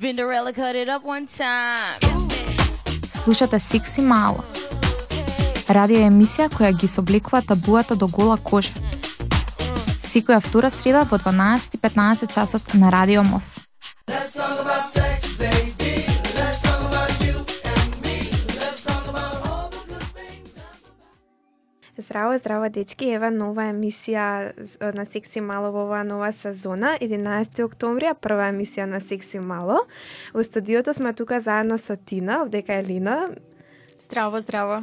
Spinderella cut it up one time. Слушате Секси Мало. Радио емисија која ги собликува табуата до гола кожа. Секоја втора среда во 12:15 часот на Радио МОВ. Здраво, здраво дечки, ева нова емисија на Секси Мало во оваа нова сезона, 11 октомври, а прва емисија на Секси Мало. Во студиото сме тука заедно со Тина, овдека е Лина. Здраво, здраво.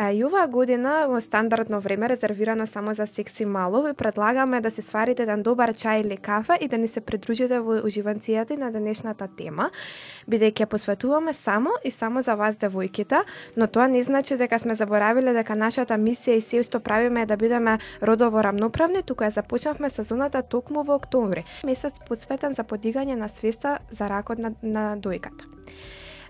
И оваа година во стандардно време резервирано само за секси мало ви предлагаме да се сварите еден добар чај или кафе и да ни се придружите во уживанцијата на денешната тема, бидејќи ја посветуваме само и само за вас девојките, но тоа не значи дека сме заборавиле дека нашата мисија и се што правиме е да бидеме родово рамноправни, туку ја започнавме сезоната токму во октомври, месец посветен за подигање на свеста за ракот на, на дојката.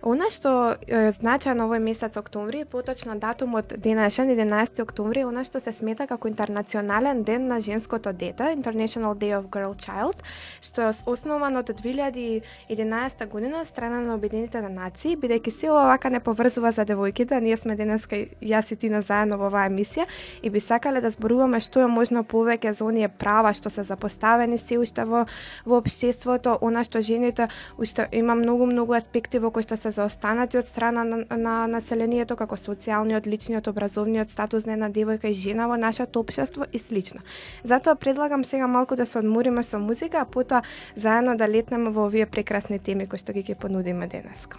Она што э, е значајно овој месец октомври, поточно датумот денешен 11 октомври, она што се смета како интернационален ден на женското дете, International Day of Girl Child, што е основан од 2011 година од страна на Обединените нации, бидејќи се ова вака не поврзува за девојките, ние сме денеска јас и Тина заедно во оваа емисија и би сакале да зборуваме што е можно повеќе за оние права што се запоставени се уште во во општеството, она што жените уште има многу многу аспекти во кои што се се заостанати од страна на, на населението како социјалниот, личниот, образовниот статус на една девојка и жена во нашето општество и слично. Затоа предлагам сега малку да се одмориме со музика, а потоа заедно да летнеме во овие прекрасни теми кои што ги ги понудиме денеска.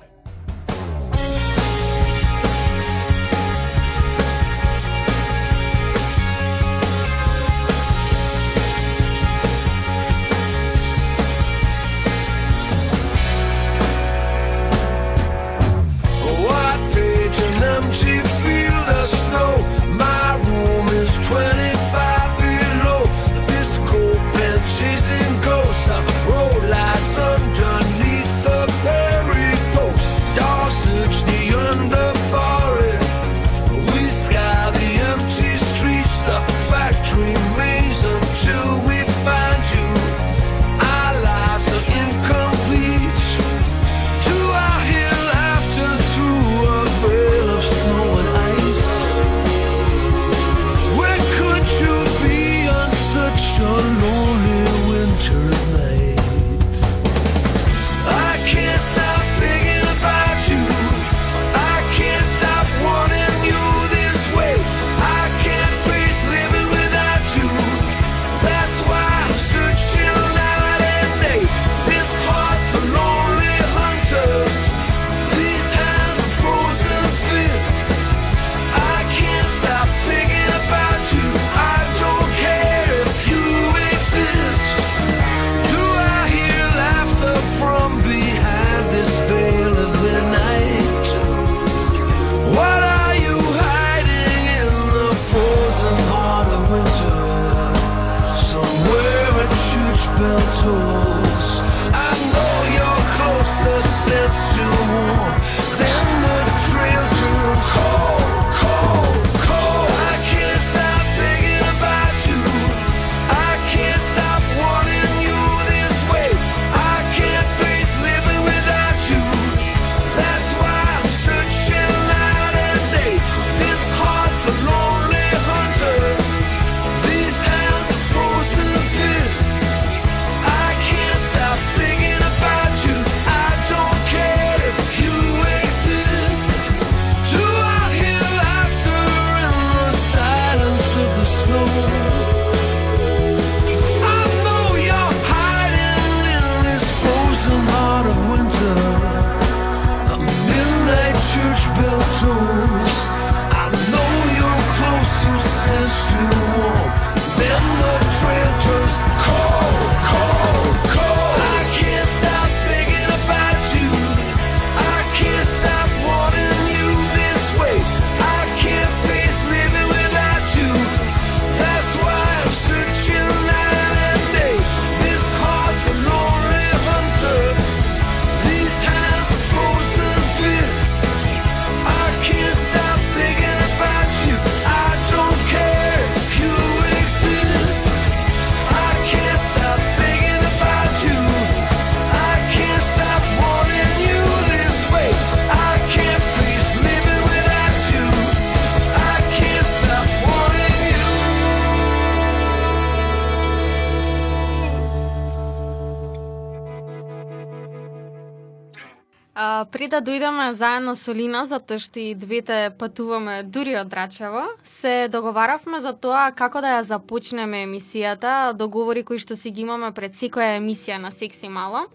Пред да дојдеме заедно со Лина, затоа што и двете патуваме дури од Рачево, се договаравме за тоа како да ја започнеме емисијата, договори кои што си ги имаме пред секоја емисија на Секси Мало.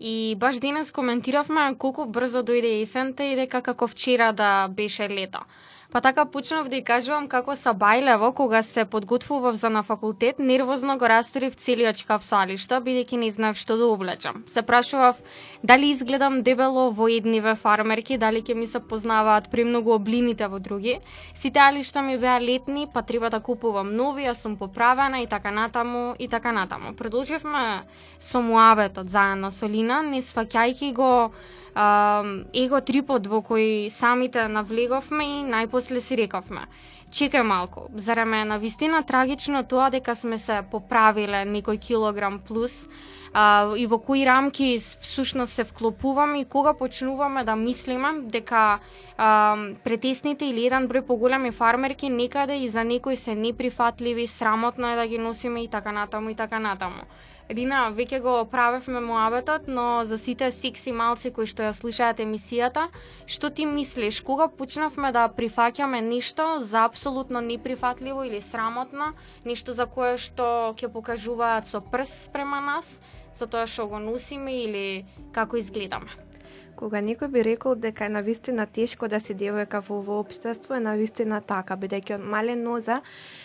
И баш денес коментиравме колку брзо дојде есента и дека како вчера да беше лето. Па така почнав да ја кажувам како са бајлево, кога се подготвував за на факултет, нервозно го расторив целиот шкаф со алишта, бидејќи не знав што да облечам. Се прашував дали изгледам дебело во едниве фармерки, дали ќе ми се познаваат премногу облините во други. Сите алишта ми беа летни, па треба да купувам нови, а сум поправена и така натаму и така натаму. Продолживме со муабетот заедно со Лина, не сваќајќи го а, его трипот во кој самите навлеговме и најпосле си рековме. Чекај малку, зарем е на вистина трагично тоа дека сме се поправиле некој килограм плюс, а, и во кои рамки всушност се вклопуваме и кога почнуваме да мислиме дека а, претесните или еден број поголеми фармерки некаде и за некои се неприфатливи, срамотно е да ги носиме и така натаму и така натаму. Рина, веќе го правевме муабетот, но за сите секси малци кои што ја слушаат емисијата, што ти мислиш, кога почнавме да прифаќаме нешто за апсолутно неприфатливо или срамотно, нешто за кое што ќе покажуваат со прс према нас, за тоа што го носиме или како изгледаме? Кога некој би рекол дека е навистина тешко да си девојка во ово општество, е навистина така, бидејќи од мален ноза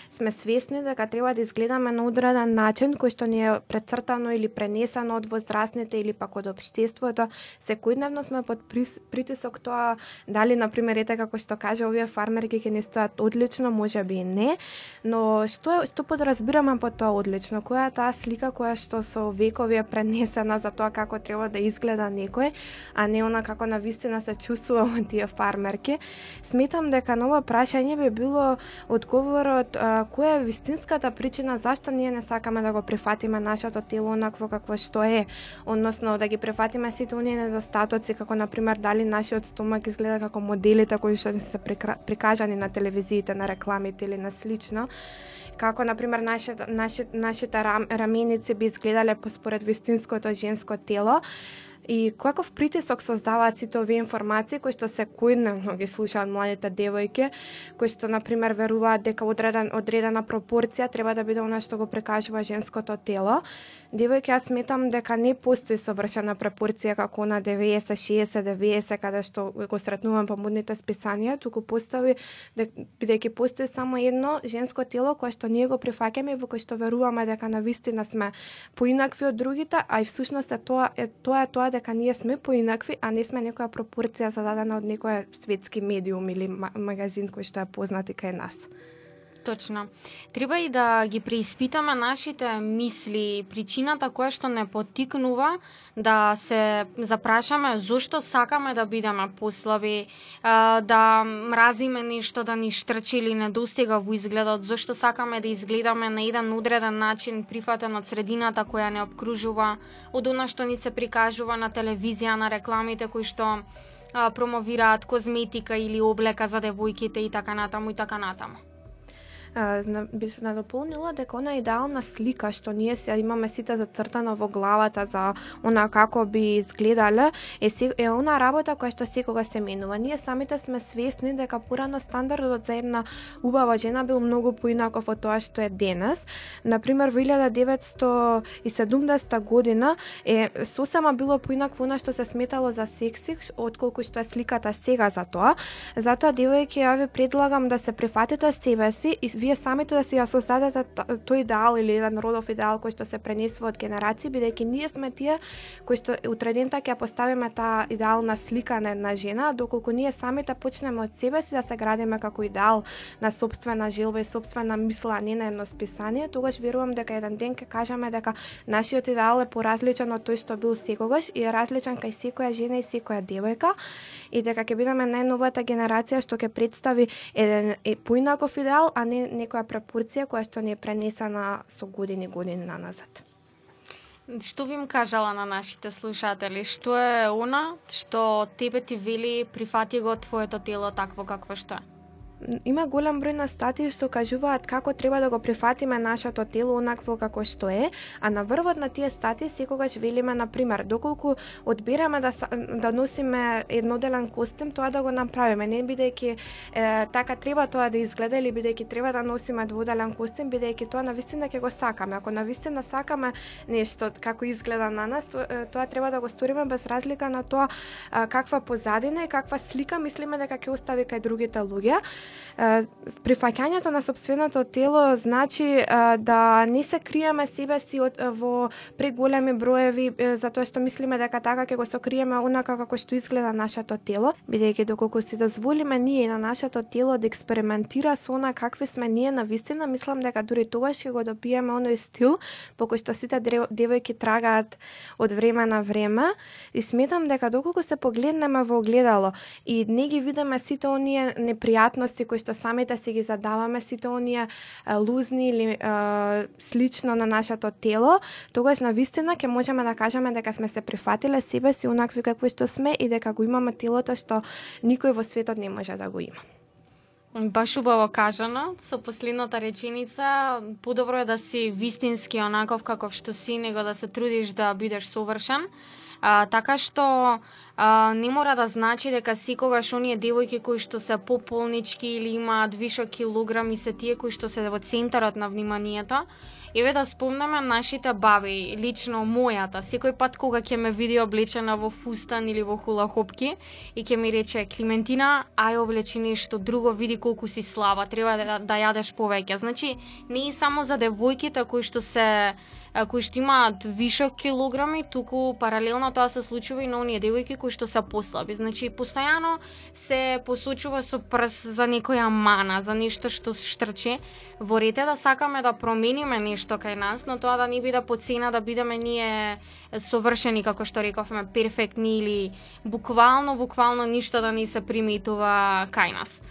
сме свесни дека треба да изгледаме на одреден начин кој што ни е прецртано или пренесено од возрастните или пак од општеството. Секојдневно сме под притисок тоа дали на пример ете така како што каже овие фармерки ќе ни стојат одлично, можеби и не, но што што подразбираме под тоа одлично? Која е таа слика која што со векови е пренесена за тоа како треба да изгледа некој, а не она како на вистина се чувствувам од тие фармерки? Сметам дека ново прашање би било одговорот а, која е вистинската причина зашто ние не сакаме да го прифатиме нашето тело онакво какво што е, односно да ги прифатиме сите оние недостатоци како на пример дали нашиот стомак изгледа како моделите кои што се прикажани на телевизиите, на рекламите или на слично како на пример нашите нашите нашите рам, раменици би изгледале според вистинското женско тело и каков притисок создаваат сите овие информации кои што се којдневно ги слушаат младите девојки, кои што на пример веруваат дека одреден одредена пропорција треба да биде она што го прекажува женското тело. Девојки, јас сметам дека не постои совршена пропорција како на 90, 60, 90, каде што го сретнувам по модните списанија, туку постои, да, да бидејќи постои само едно женско тело кое што ние го прифаќаме и во кое што веруваме дека на вистина сме поинакви од другите, а и всушност е тоа е тоа е тоа дека ние сме поинакви, а не сме некоја пропорција зададена од некој светски медиум или магазин кој што е познат и кај нас. Точно. Треба и да ги преиспитаме нашите мисли, причината која што не потикнува да се запрашаме зошто сакаме да бидеме послаби, да мразиме нешто да ни штрчи или не достига во изгледот, зошто сакаме да изгледаме на еден одреден начин прифатен од средината која не обкружува, од она што ни се прикажува на телевизија, на рекламите кои што промовираат козметика или облека за девојките и така натаму и така натаму би се надополнила дека она идеална слика што ние се имаме сите зацртано во главата за она како би изгледале е, е она работа која што секога се менува. Ние самите сме свесни дека порано стандардот за една убава жена бил многу поинаков од тоа што е денес. Например, во 1970 година е сосема било поинакво она што се сметало за секси, отколку што е сликата сега за тоа. Затоа, девојки, ја ви предлагам да се прифатите себе си и вие самите да си ја создадете тој идеал или еден родов идеал кој што се пренесува од генерации, бидејќи ние сме тие кои што утредента ќе поставиме таа идеална слика на една жена, доколку ние самите да почнеме од себе си да се градиме како идеал на собствена желба и собствена мисла, а не на едно списание, тогаш верувам дека еден ден ќе кажеме дека нашиот идеал е поразличен од тој што бил секогаш и е различен кај секоја жена и секоја девојка и дека ќе бидеме најновата генерација што ќе представи еден е, поинаков идеал, а не некоја пропорција која што не е пренесена со години години на назад. Што би им кажала на нашите слушатели? Што е она што тебе ти вели прифати го твоето тело такво какво што е? Има голем број на статии што кажуваат како треба да го прифатиме нашето тело онакво како што е, а на врвот на тие статии секогаш велиме на пример доколку одбираме да да носиме едноделен костим, тоа да го направиме, не бидејќи е, така треба тоа да изгледа или бидејќи треба да носиме дводелен костим, бидејќи тоа навистина ќе го сакаме. Ако навистина сакаме нешто како изгледа на нас, тоа, тоа треба да го сториме без разлика на тоа каква позадина и каква слика мислиме дека ќе остави кај другите луѓе прифаќањето на собственото тело значи да не се криеме себе си од, во преголеми броеви затоа што мислиме дека така ќе го сокриеме онака како што изгледа нашето тело, бидејќи доколку си дозволиме ние на нашето тело да експериментира со она какви сме ние на вистина, мислам дека дури тогаш ќе го добиеме оној стил по кој што сите девојки трагаат од време на време. И сметам дека доколку се погледнеме во огледало и не ги видиме сите оние непријатности кои што самите си ги задаваме сите оние лузни или слично на нашето тело, тогаш на вистина ќе можеме да кажеме дека сме се прифатиле себе си онакви какви што сме и дека го имаме телото што никој во светот не може да го има. Баш убаво кажано, со последната реченица, подобро е да си вистински онаков каков што си, него да се трудиш да бидеш совршен. А, така што а, не мора да значи дека секогаш оние девојки кои што се пополнички или имаат више килограми се тие кои што се во центарот на вниманието. Еве да спомнеме нашите баби, лично мојата, секој пат кога ќе ме види облечена во фустан или во хулахопки и ќе ми рече Климентина, ај облечи нешто друго, види колку си слаба, треба да, да јадеш повеќе. Значи, не е само за девојките кои што се кои што имаат вишок килограми, туку паралелно тоа се случува и на оние девојки кои што се послаби. Значи, постојано се посочува со прс за некоја мана, за нешто што штрче. Ворете да сакаме да промениме нешто кај нас, но тоа да не биде по цена да бидеме ние совршени, како што рековме, перфектни или буквално, буквално ништо да не се приметува кај нас.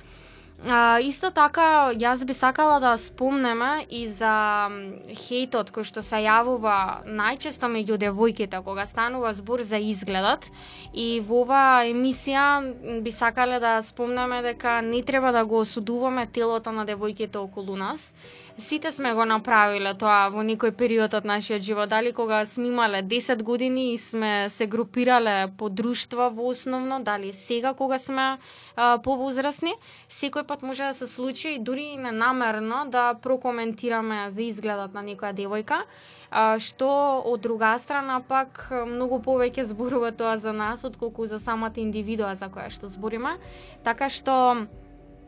А, исто така, јас би сакала да спомнеме и за хейтот кој што се јавува најчесто меѓу девојките кога станува збор за изгледот. И во ова емисија би сакале да спомнеме дека не треба да го осудуваме телото на девојките околу нас сите сме го направиле тоа во некој период од нашиот живот, дали кога сме имале 10 години и сме се групирале по друштва во основно, дали сега кога сме а, повозрасни, секој пат може да се случи дури и ненамерно да прокоментираме за изгледот на некоја девојка, а, што од друга страна пак многу повеќе зборува тоа за нас отколку за самата индивидуа за која што збориме. Така што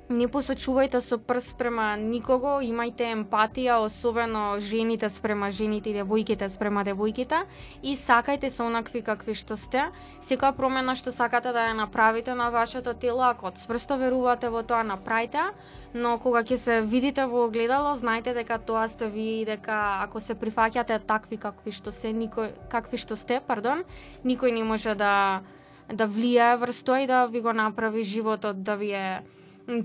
не посочувајте со прст према никого, имајте емпатија, особено жените спрема жените и девојките спрема девојките и сакајте се онакви какви што сте. Секоја промена што сакате да ја направите на вашето тело, ако цврсто верувате во тоа, направите, но кога ќе се видите во огледало, знајте дека тоа сте ви и дека ако се прифаќате такви какви што се, никој какви што сте, пардон, никој не може да да влијае врз тоа и да ви го направи животот да ви е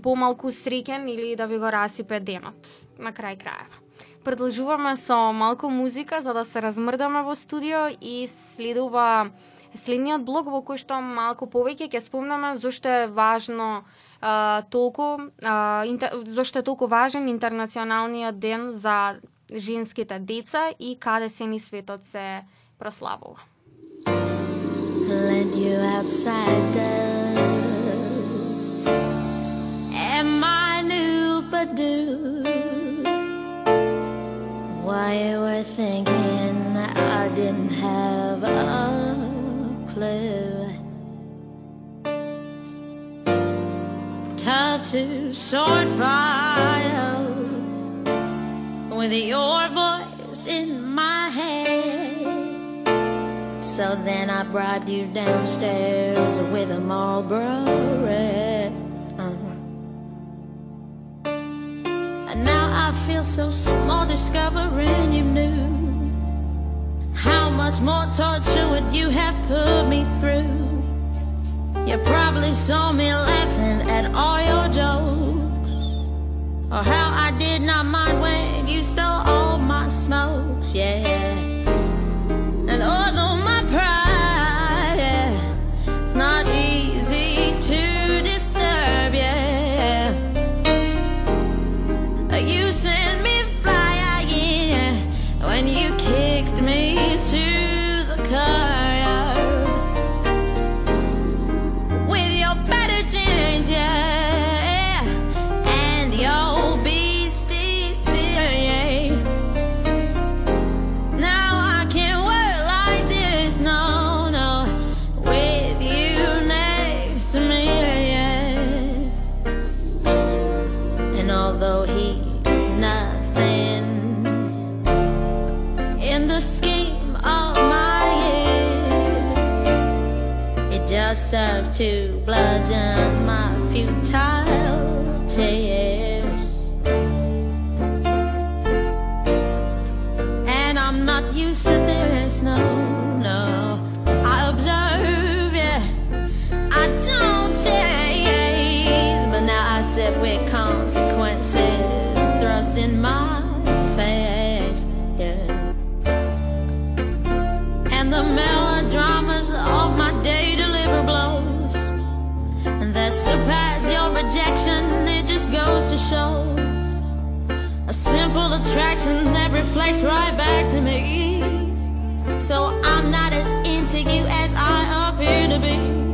помалку среќен или да ви го расипе денот на крај крајава. Продолжуваме со малку музика за да се размрдаме во студио и следува следниот блог во кој што малку повеќе ќе спомнаме зошто е важно а, толку а, интер, зошто е толку важен интернационалниот ден за женските деца и каде се ни светот се прославува. Let you outside do. Why you were thinking I didn't have a clue. Tough to sort fire with your voice in my head. So then I bribed you downstairs with a Marlboro red. Feel so small discovering you knew how much more torture would you have put me through. You probably saw me laughing at all your jokes, or how I did not mind when you stole all my smokes, yeah. And all although a simple attraction that reflects right back to me. So I'm not as into you as I appear to be.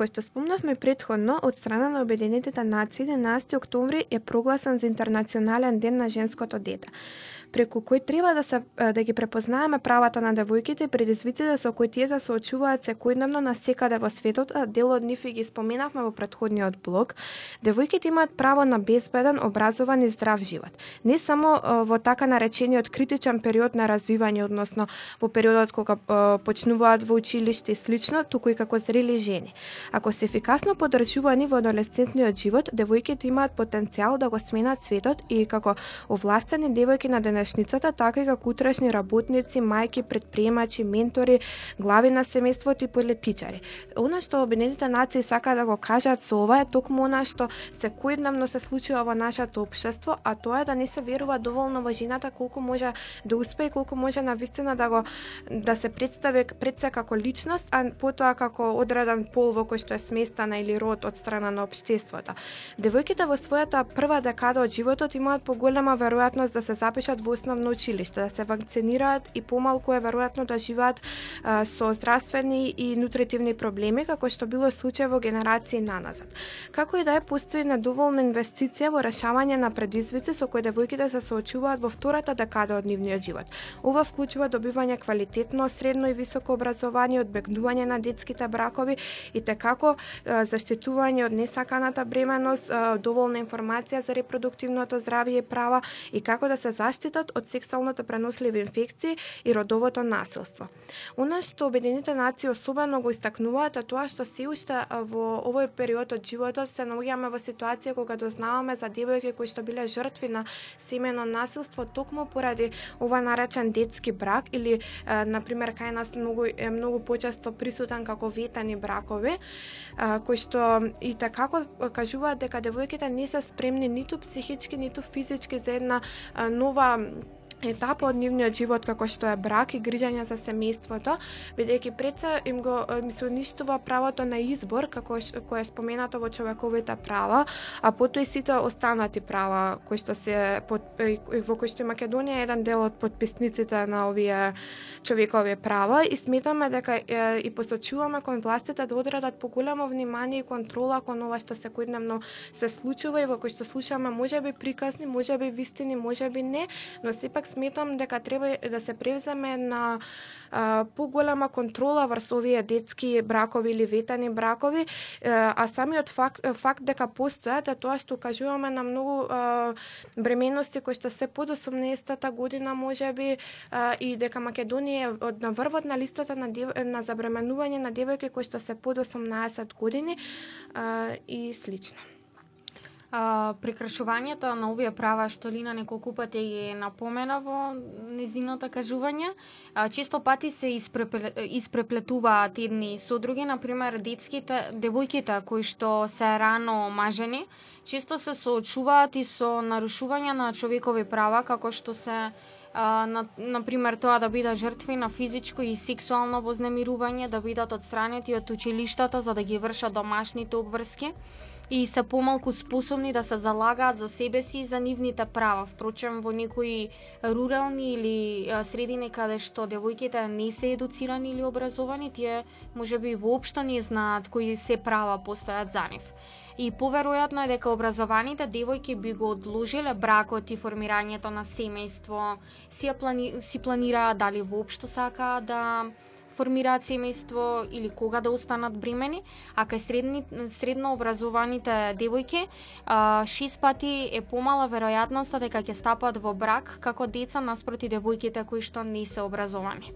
Како што спомнавме предходно, од страна на Обединетите нации 11 октомври е прогласен за интернационален ден на женското дете преку кој треба да се да ги препознаеме правата на девојките и предизвиците да со кои тие да се соочуваат секојдневно на секаде во светот, а дел од нив и ги споменавме во претходниот блог. Девојките имаат право на безбеден, образован и здрав живот. Не само во така наречениот критичен период на развивање, односно во периодот кога почнуваат во училиште и слично, туку и како зрели жени. Ако се ефикасно подржувани во адолесцентниот живот, девојките имаат потенцијал да го сменат светот и како овластени девојки на денешницата, така и како утрешни работници, мајки, предприемачи, ментори, глави на семејството и политичари. Она што Обединетите нации сака да го кажат со ова е токму она што секојдневно се случува во нашето општество, а тоа е да не се верува доволно во жената колку може да успее и колку може на вистина да го да се представи пред се како личност, а потоа како одреден пол во кој што е сместана или род од страна на општеството. Девојките во својата прва декада од животот имаат поголема веројатност да се запишат во во основно училиште, да се вакцинираат и помалку е веројатно да живеат а, со здравствени и нутритивни проблеми, како што било случај во генерации наназад. Како и да е, постои недоволна инвестиција во решавање на предизвици со кои девојките се соочуваат во втората декада од нивниот живот. Ова вклучува добивање квалитетно средно и високо образование, одбегнување на детските бракови и текако заштитување од несаканата бременост, доволна информација за репродуктивното здравје и права и како да се заштитат од сексуалното преносливи инфекции и родовото насилство. Она што Обединените нации особено го истакнуваат е тоа што се уште во овој период од животот се наоѓаме во ситуација кога дознаваме за девојки кои што биле жртви на семено насилство токму поради ова наречен детски брак или на пример кај нас многу е многу почесто присутен како ветани бракови кои што и така кажуваат дека девојките не се спремни ниту психички ниту физички за една нова um, етапа од нивниот живот како што е брак и грижање за семејството, бидејќи пред се им го ми се уништува правото на избор како кое е споменато во човековите права, а потоа и сите останати права кои што се под, во кои што Македонија е еден дел од подписниците на овие човекови права и сметаме дека е, и посочуваме кон властите да одредат поголемо внимание и контрола кон ова што секојдневно се случува и во кој што слушаме можеби приказни, можеби вистини, можеби не, но сепак сметам дека треба да се превземе на а, поголема контрола врз овие детски бракови или ветани бракови, а самиот факт, факт дека постојат е тоа што кажуваме на многу а, бременности кои што се под 18-та година можеби а, и дека Македонија е од на врвот на листата на, дев, на забременување на девојки кои што се под 18 години а, и слично а, прекрашувањето на овие права што Лина неколку пати ги напомена во незиното кажување, а, често пати се испреплетуваат едни со други, на пример детските девојките кои што се рано мажени, често се соочуваат и со нарушување на човекови права како што се а, на, например, тоа да бидат жртви на физичко и сексуално вознемирување, да бидат отстранети од училиштата за да ги вршат домашните обврски и се помалку способни да се залагаат за себе си и за нивните права. Впрочем, во некои рурални или средини каде што девојките не се едуцирани или образовани, тие можеби воопшто не знаат кои се права постојат за нив. И поверојатно е дека образованите девојки би го одложиле бракот и формирањето на семејство, си, плани, си планираа дали воопшто сака да формираат семејство или кога да останат бремени, а кај средни, средно образованите девојки, шест пати е помала веројатноста дека ќе стапат во брак како деца наспроти девојките кои што не се образовани.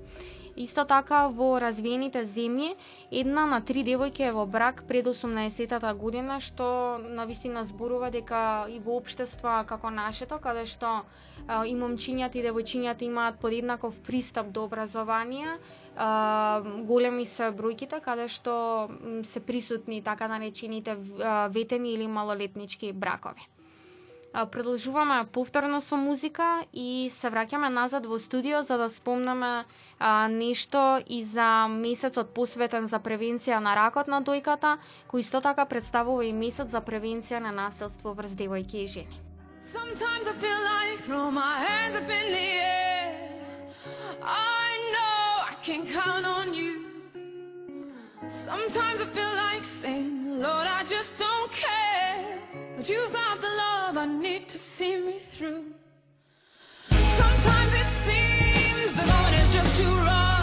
Исто така во развиените земји една на три девојки е во брак пред 18-тата година што на вистина зборува дека и во општества како нашето каде што и момчињата и девојчињата имаат подеднаков пристап до образование, а, големи се бројките каде што се присутни така наречените ветени или малолетнички бракови. Продолжуваме повторно со музика и се враќаме назад во студио за да спомнеме а, нешто и за месецот посветен за превенција на ракот на дојката, кој исто така представува и месец за превенција на насилство врз девојки и жени. Sometimes I feel like throw my hands up in the Sometimes I feel like saying, Lord, I just don't care. But you've got the love I need to see me through. Sometimes it seems the going is just too rough.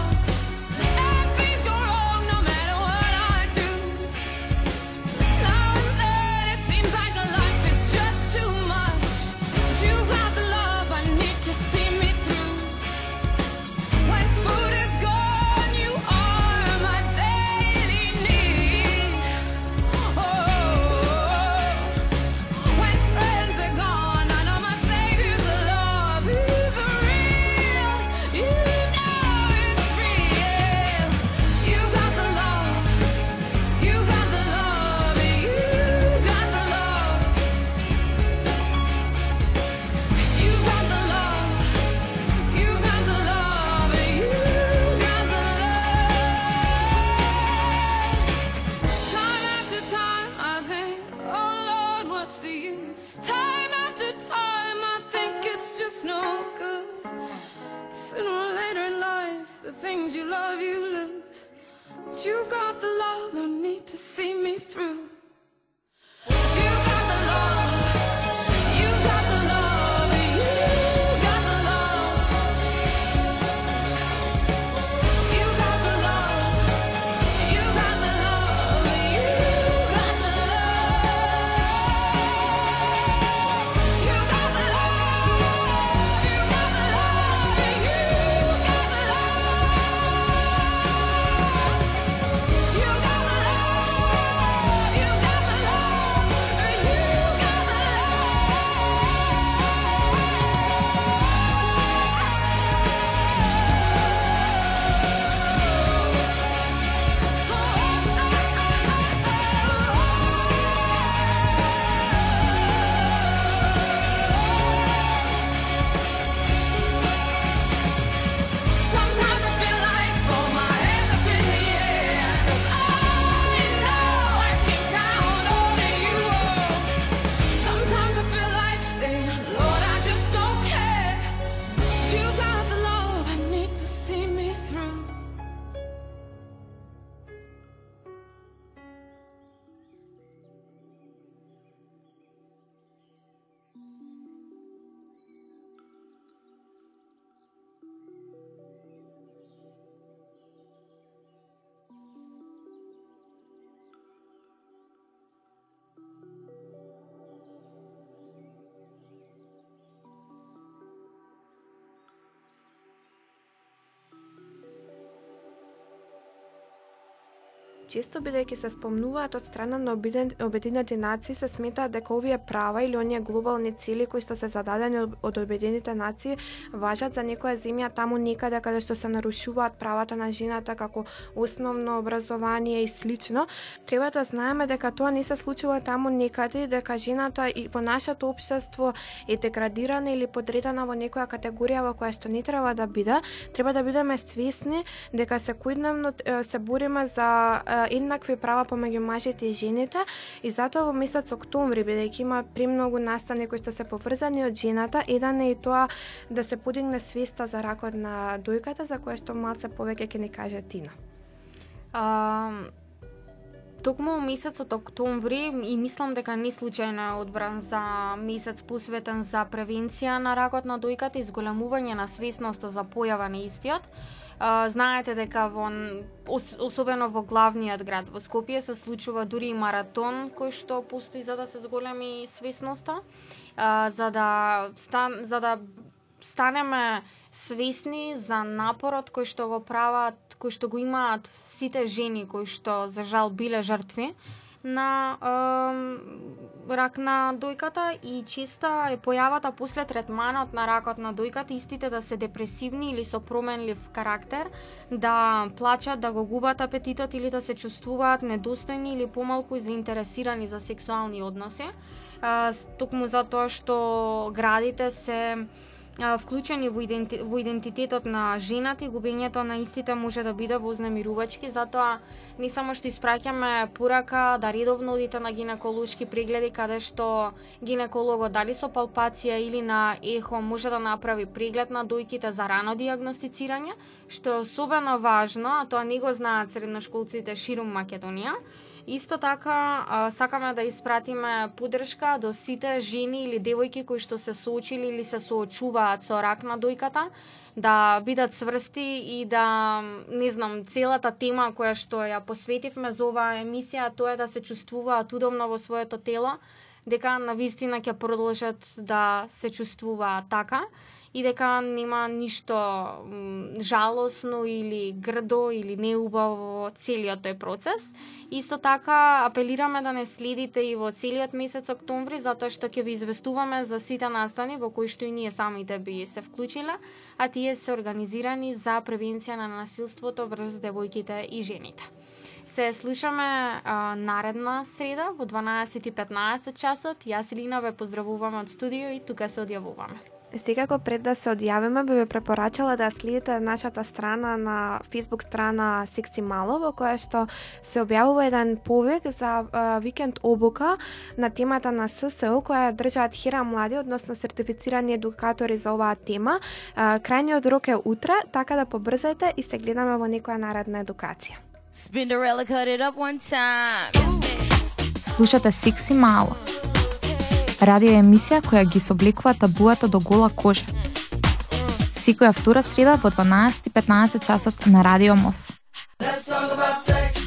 Често бидејќи се спомнуваат од страна на Обедин- Обединените нации, се смета дека овие права или оние глобални цели кои што се зададени од- од Обединените нации важат за некоја земја таму некаде каде што се нарушуваат правата на жената како основно образование и слично. Треба да знаеме дека тоа не се случува таму некаде, дека жената и во нашето општество е деградирана или подредена во некоја категорија во која што не треба да биде. Треба да бидеме свесни дека секојдневно се бориме за е, еднакви права помеѓу мажите и жените и затоа во месец октомври бидејќи има премногу настани кои што се поврзани од жената, еден е и тоа да се подигне свеста за ракот на дојката за која што малце повеќе ќе ни каже Тина. А, токму месецот октомври и мислам дека не случајно е одбран за месец посветен за превенција на ракот на дојката и зголемување на свесноста за појава на истиот. А, знаете дека во ос, особено во главниот град во Скопје се случува дури и маратон кој што постои за да се зголеми свесноста, а, за да стан, за да станеме свесни за напорот кој што го прават, кој што го имаат сите жени кои што за жал биле жртви на е, рак на дојката и чиста е појавата после третманот на ракот на дојката истите да се депресивни или со променлив карактер, да плачат, да го губат апетитот или да се чувствуваат недостојни или помалку заинтересирани за сексуални односи. Е, с- токму затоа што градите се вклучени во, иденти, во идентитетот на жената и губењето на истите може да биде вознемирувачки, затоа не само што испраќаме порака да редовно одите на гинеколошки прегледи каде што гинекологот дали со палпација или на ехо може да направи преглед на дојките за рано диагностицирање, што е особено важно, а тоа не го знаат средношколците ширум Македонија. Исто така, а, сакаме да испратиме подршка до сите жени или девојки кои што се соочили или се соочуваат со рак на дојката, да бидат сврсти и да, не знам, целата тема која што ја посветивме за оваа емисија, тоа е да се чувствуваат удобно во своето тело, дека на вистина ќе продолжат да се чувствуваат така и дека нема ништо жалосно или грдо или неубаво во целиот тој процес. Исто така апелираме да не следите и во целиот месец октомври затоа што ќе ви известуваме за сите настани во кои што и ние самите би се вклучиле, а тие се организирани за превенција на насилството врз девојките и жените. Се слушаме а, наредна среда во 12:15 часот. Јас и Лина ве поздравуваме од студио и тука се одјавуваме. Секако пред да се одјавиме, би ве препорачала да следите нашата страна на Facebook страна Секси Мало, во која што се објавува еден повик за а, викенд обука на темата на ССО, која ја држаат Хира Млади, односно сертифицирани едукатори за оваа тема. А, крајниот рок е утре, така да побрзајте и се гледаме во некоја наредна едукација. Spinderella cut it up one time. Слушате Секси Мало. Радио емисија која ги собликува табуата до гола кожа. Секоја втора среда во 12:15 часот на Радио МОВ. Let's talk about sex.